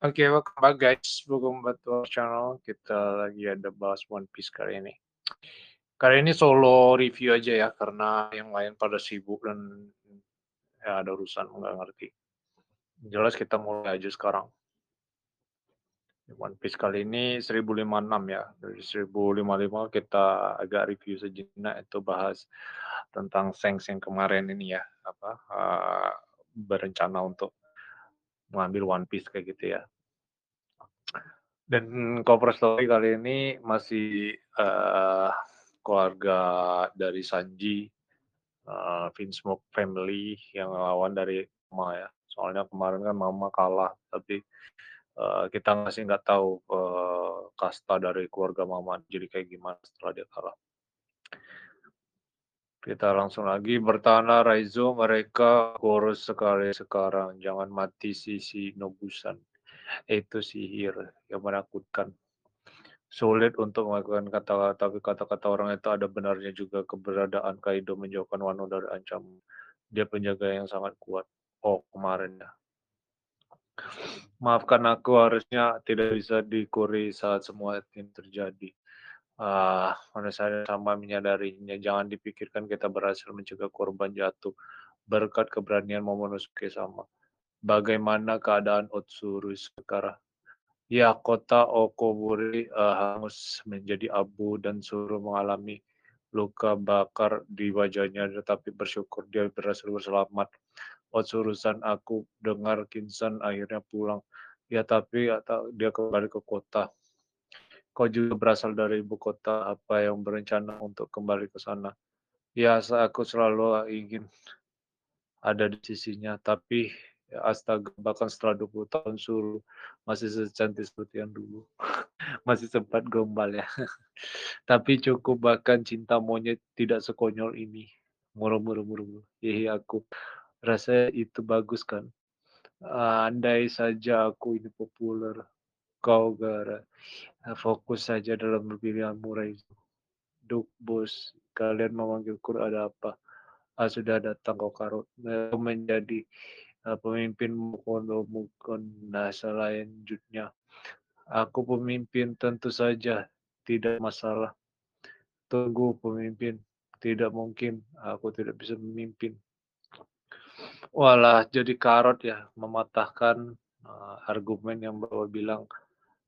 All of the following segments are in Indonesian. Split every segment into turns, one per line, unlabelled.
Oke, welcome back guys, welcome back to our channel. Kita lagi ada bahas One Piece kali ini. Kali ini solo review aja ya, karena yang lain pada sibuk dan ya ada urusan nggak ngerti. Jelas kita mulai aja sekarang. One Piece kali ini 1056 ya. Dari 1055 kita agak review sejenak itu bahas tentang Sengs yang kemarin ini ya, apa uh, berencana untuk mengambil One Piece kayak gitu ya. Dan cover story kali ini masih uh, keluarga dari Sanji, uh, Vince Smoke family yang lawan dari Mama ya. Soalnya kemarin kan Mama kalah, tapi uh, kita masih nggak tahu uh, kasta dari keluarga Mama jadi kayak gimana setelah dia kalah. Kita langsung lagi bertanah Raizo mereka kurus sekali sekarang jangan mati sisi Nobusan itu sihir yang menakutkan. Sulit untuk melakukan kata-kata tapi kata-kata orang itu ada benarnya juga. Keberadaan Kaido menjauhkan Wano dari ancaman. Dia penjaga yang sangat kuat. Oh kemarin ya. Maafkan aku harusnya tidak bisa dikuri saat semua ini terjadi. Mana saya sama menyadarinya. Jangan dipikirkan kita berhasil mencegah korban jatuh. Berkat keberanian Momonosuke sama bagaimana keadaan Otsuru sekarang? Ya kota Okoburi uh, hangus menjadi abu dan suruh mengalami luka bakar di wajahnya tetapi bersyukur dia berhasil berselamat. Otsurusan aku dengar Kinsan akhirnya pulang. Ya tapi dia kembali ke kota. Kau juga berasal dari ibu kota, apa yang berencana untuk kembali ke sana? Ya, aku selalu ingin ada di sisinya, tapi ya, astaga, bahkan setelah 20 tahun suruh masih secantik seperti yang dulu. masih sempat gombal ya. tapi cukup bahkan cinta monyet tidak sekonyol ini. Murung-murung murung. Hihi aku rasa itu bagus kan. Andai saja aku ini populer, kau gara fokus saja dalam pilihanmu Raizu. Duk bos, kalian memanggilku ada apa? Ah, sudah datang kau karut. menjadi pemimpin mukon nah selanjutnya. Aku pemimpin tentu saja tidak masalah. Tunggu pemimpin, tidak mungkin aku tidak bisa memimpin. Walah jadi karot ya mematahkan uh, argumen yang bawa bilang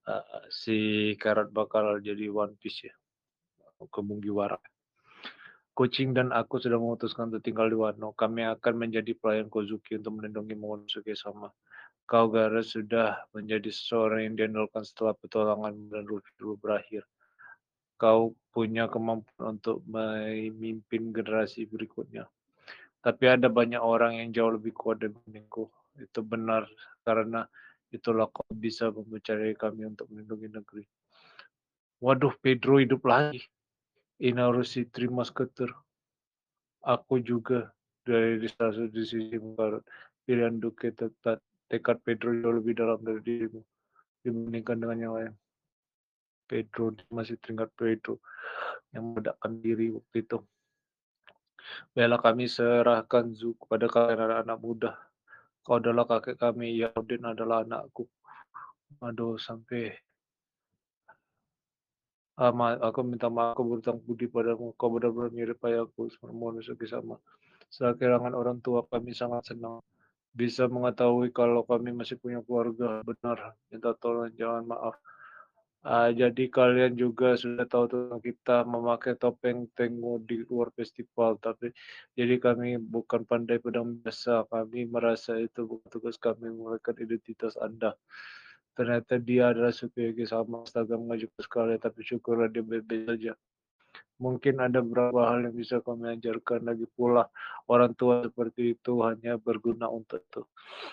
uh, si Karat bakal jadi One Piece ya ke Mugiwara. Kucing dan aku sudah memutuskan untuk tinggal di Wano. Kami akan menjadi pelayan Kozuki untuk melindungi Momonosuke sama. Kau Gara sudah menjadi seseorang yang diandalkan setelah petualangan dan Luffy dulu berakhir. Kau punya kemampuan untuk memimpin generasi berikutnya. Tapi ada banyak orang yang jauh lebih kuat dibandingku. Itu benar karena Itulah kau bisa mencari kami untuk melindungi negeri. Waduh, Pedro hidup lagi. Inarusi terima sketer. Aku juga dari salah di sisi barat. Pilihan Duke tetap tekad Pedro jauh lebih dalam dari dirimu dibandingkan dengan yang lain. Pedro masih teringat Pedro yang meledakkan diri waktu itu. Bela kami serahkan Zu kepada kalian anak-anak muda Kau adalah kakek kami, Yaudin adalah anakku. Aduh, sampai ama aku minta maaf, aku berutang budi padamu. Kau benar-benar mirip ayahku, mohon sama. Setelah kehilangan orang tua, kami sangat senang bisa mengetahui kalau kami masih punya keluarga. Benar, minta tolong, jangan maaf. Uh, jadi kalian juga sudah tahu tentang kita memakai topeng tengu di luar festival, tapi jadi kami bukan pandai pedang biasa. Kami merasa itu bukan tugas kami memulihkan identitas Anda. Ternyata dia adalah Sukiyaki sama astaga mengejutkan sekali, tapi syukurlah dia baik-baik saja mungkin ada beberapa hal yang bisa kami ajarkan lagi pula orang tua seperti itu hanya berguna untuk itu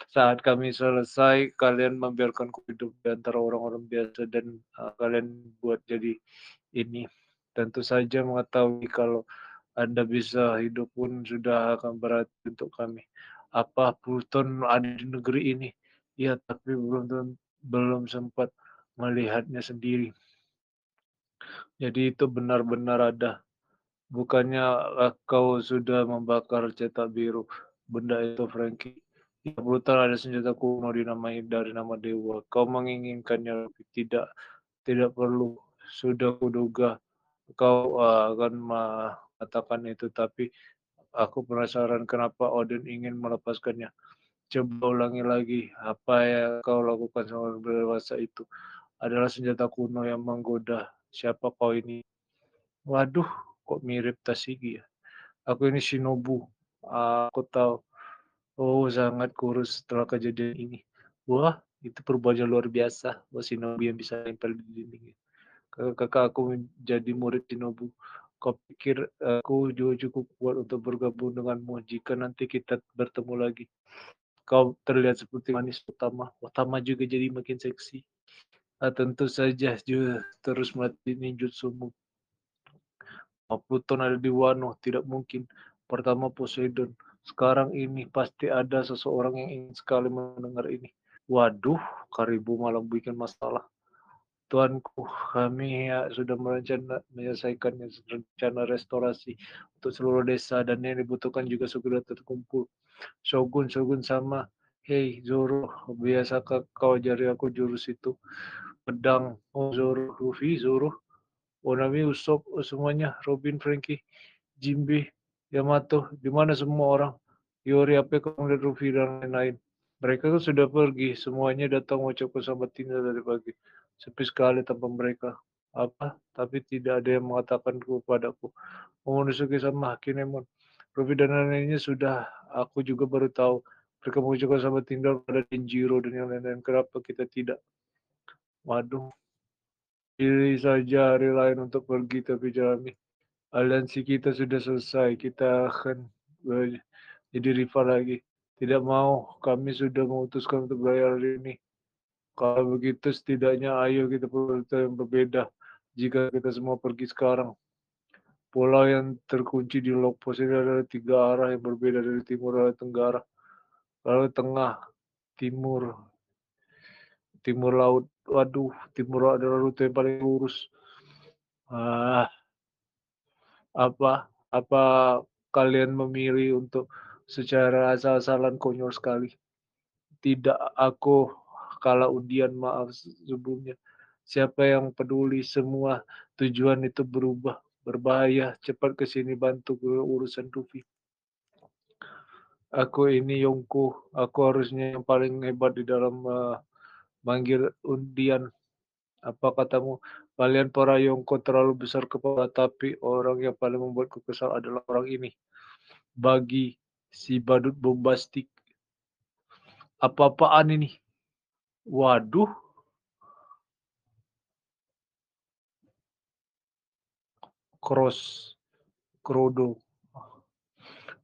saat kami selesai kalian membiarkan hidup di antara orang-orang biasa dan uh, kalian buat jadi ini. Tentu saja mengetahui kalau anda bisa hidup pun sudah akan berat untuk kami. Apa Pluton ada di negeri ini? Ya tapi belum belum sempat melihatnya sendiri jadi itu benar-benar ada. Bukannya kau sudah membakar cetak biru. Benda itu Frankie. Di hutan ada senjata kuno dinamai dari nama dewa. Kau menginginkannya, tidak tidak perlu. Sudah kuduga kau uh, akan mengatakan itu, tapi aku penasaran kenapa Odin ingin melepaskannya. Coba ulangi lagi, apa yang kau lakukan sama dewasa itu adalah senjata kuno yang menggoda. Siapa kau ini? Waduh, kok mirip Tasigi ya? Aku ini Shinobu. Aku tahu Oh, sangat kurus setelah kejadian ini. Wah, itu perubahannya luar biasa. Wah, Shinobu yang bisa nempel di dinding. Kakak aku menjadi murid Shinobu. Kau pikir aku juga cukup kuat untuk bergabung denganmu jika nanti kita bertemu lagi. Kau terlihat seperti manis utama. Utama juga jadi makin seksi. Nah, tentu saja juga terus melatih ninjutsumu. Pluton ada di Wano, tidak mungkin. Pertama Poseidon, sekarang ini pasti ada seseorang yang ingin sekali mendengar ini. Waduh, Karibu malah bikin masalah. Tuanku, kami ya sudah merencana menyelesaikan rencana restorasi untuk seluruh desa dan yang dibutuhkan juga segera terkumpul. Shogun, Shogun sama. Hei Zoro, biasakah kau ajari aku jurus itu? Pedang, oh Zoro, Luffy, Zoro, Onami, Usopp, semuanya, Robin, Frankie, Jimbe, Yamato, di mana semua orang? Yori, apa kamu dan Rufi dan lain-lain? Mereka kan sudah pergi, semuanya datang mengucapkan selamat tinggal dari pagi. Sepi sekali tanpa mereka. Apa? Tapi tidak ada yang mengatakan kepadaku. Momonosuke sama Hakinemon. Rufi dan lain-lainnya sudah, aku juga baru tahu. Mereka mengucapkan selamat tinggal pada Denjiro dan yang lain-lain. Kenapa kita tidak? Waduh. Pilih saja hari lain untuk pergi tapi jalani aliansi kita sudah selesai. Kita akan jadi rival lagi. Tidak mau, kami sudah memutuskan untuk belajar hari ini. Kalau begitu, setidaknya ayo kita rute yang berbeda. Jika kita semua pergi sekarang. Pulau yang terkunci di Lok Pos ini adalah tiga arah yang berbeda dari timur dan tenggara. Lalu tengah, timur, timur laut. Waduh, timur adalah rute yang paling lurus. Ah, apa apa kalian memilih untuk secara asal-asalan konyol sekali tidak aku kalah undian maaf sebelumnya siapa yang peduli semua tujuan itu berubah berbahaya cepat ke sini bantu ke urusan Tufi aku ini Yongko aku harusnya yang paling hebat di dalam uh, manggil undian apa katamu Kalian para Yongko terlalu besar kepala, tapi orang yang paling membuatku kesal adalah orang ini. Bagi si badut bombastik. Apa-apaan ini? Waduh. Cross. Krodo.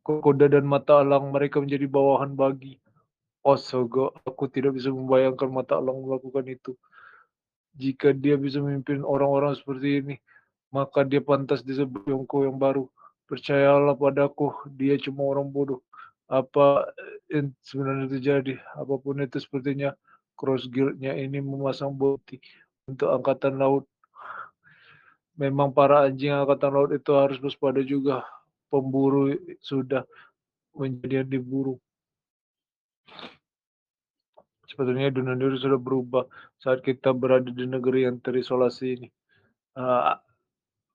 Koda dan mata alang mereka menjadi bawahan bagi. Astaga, aku tidak bisa membayangkan mata alang melakukan itu jika dia bisa memimpin orang-orang seperti ini, maka dia pantas disebut Yongko yang baru. Percayalah padaku, dia cuma orang bodoh. Apa yang sebenarnya terjadi? Apa pun itu sepertinya Cross Guild-nya ini memasang bukti untuk angkatan laut. Memang para anjing angkatan laut itu harus waspada juga. Pemburu sudah menjadi diburu. Sebetulnya dunia diri sudah berubah saat kita berada di negeri yang terisolasi ini. Uh,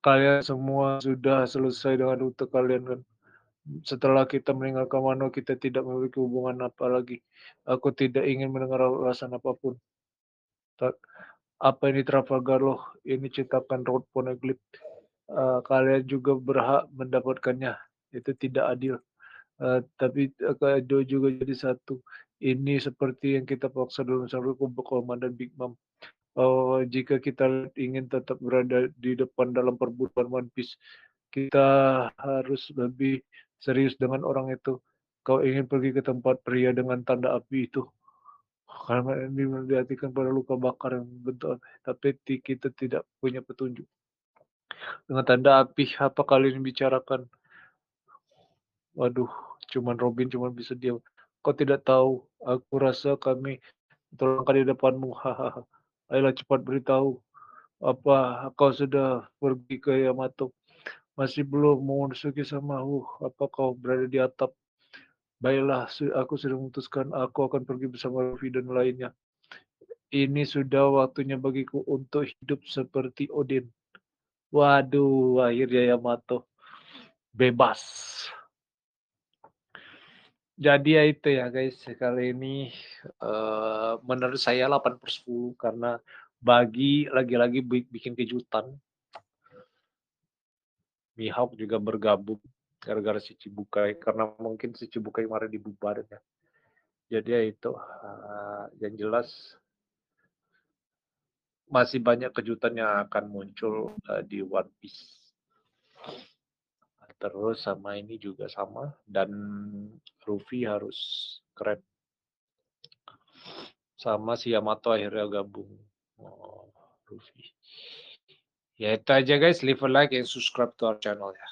kalian semua sudah selesai dengan rute kalian kan. Setelah kita meninggalkan Wano, kita tidak memiliki hubungan apa lagi. Aku tidak ingin mendengar alasan apa pun. Apa ini Trafalgar loh? Ini cetakan Road Poneglyph. Uh, kalian juga berhak mendapatkannya. Itu tidak adil. Uh, tapi uh, juga jadi satu ini seperti yang kita paksa dalam satu kumpul komandan Big Mom. Uh, jika kita ingin tetap berada di depan dalam perburuan One Piece, kita harus lebih serius dengan orang itu. Kau ingin pergi ke tempat pria dengan tanda api itu. Karena ini melihatkan pada luka bakar yang bentuk tapi kita tidak punya petunjuk. Dengan tanda api, apa kalian bicarakan? Waduh, cuman Robin cuma bisa diam. Kau tidak tahu, aku rasa kami terangkat di depanmu. Hahaha. Ayolah cepat beritahu. Apa kau sudah pergi ke Yamato? Masih belum mau sama uh, apa kau berada di atap? Baiklah, aku sudah memutuskan aku akan pergi bersama Luffy dan lainnya. Ini sudah waktunya bagiku untuk hidup seperti Odin. Waduh, akhirnya Yamato bebas. Jadi ya itu ya guys, kali ini uh, menurut saya 8 per 10 karena bagi lagi-lagi bikin kejutan. Mihawk juga bergabung gara-gara si Cibukai karena mungkin si Cibukai kemarin dibubarin ya. Jadi ya itu uh, yang jelas masih banyak kejutan yang akan muncul uh, di One Piece. Terus sama ini juga sama dan Ruffy harus keren. Sama si Yamato akhirnya gabung. Oh, Ruffy. Ya itu aja guys, leave a like and subscribe to our channel ya.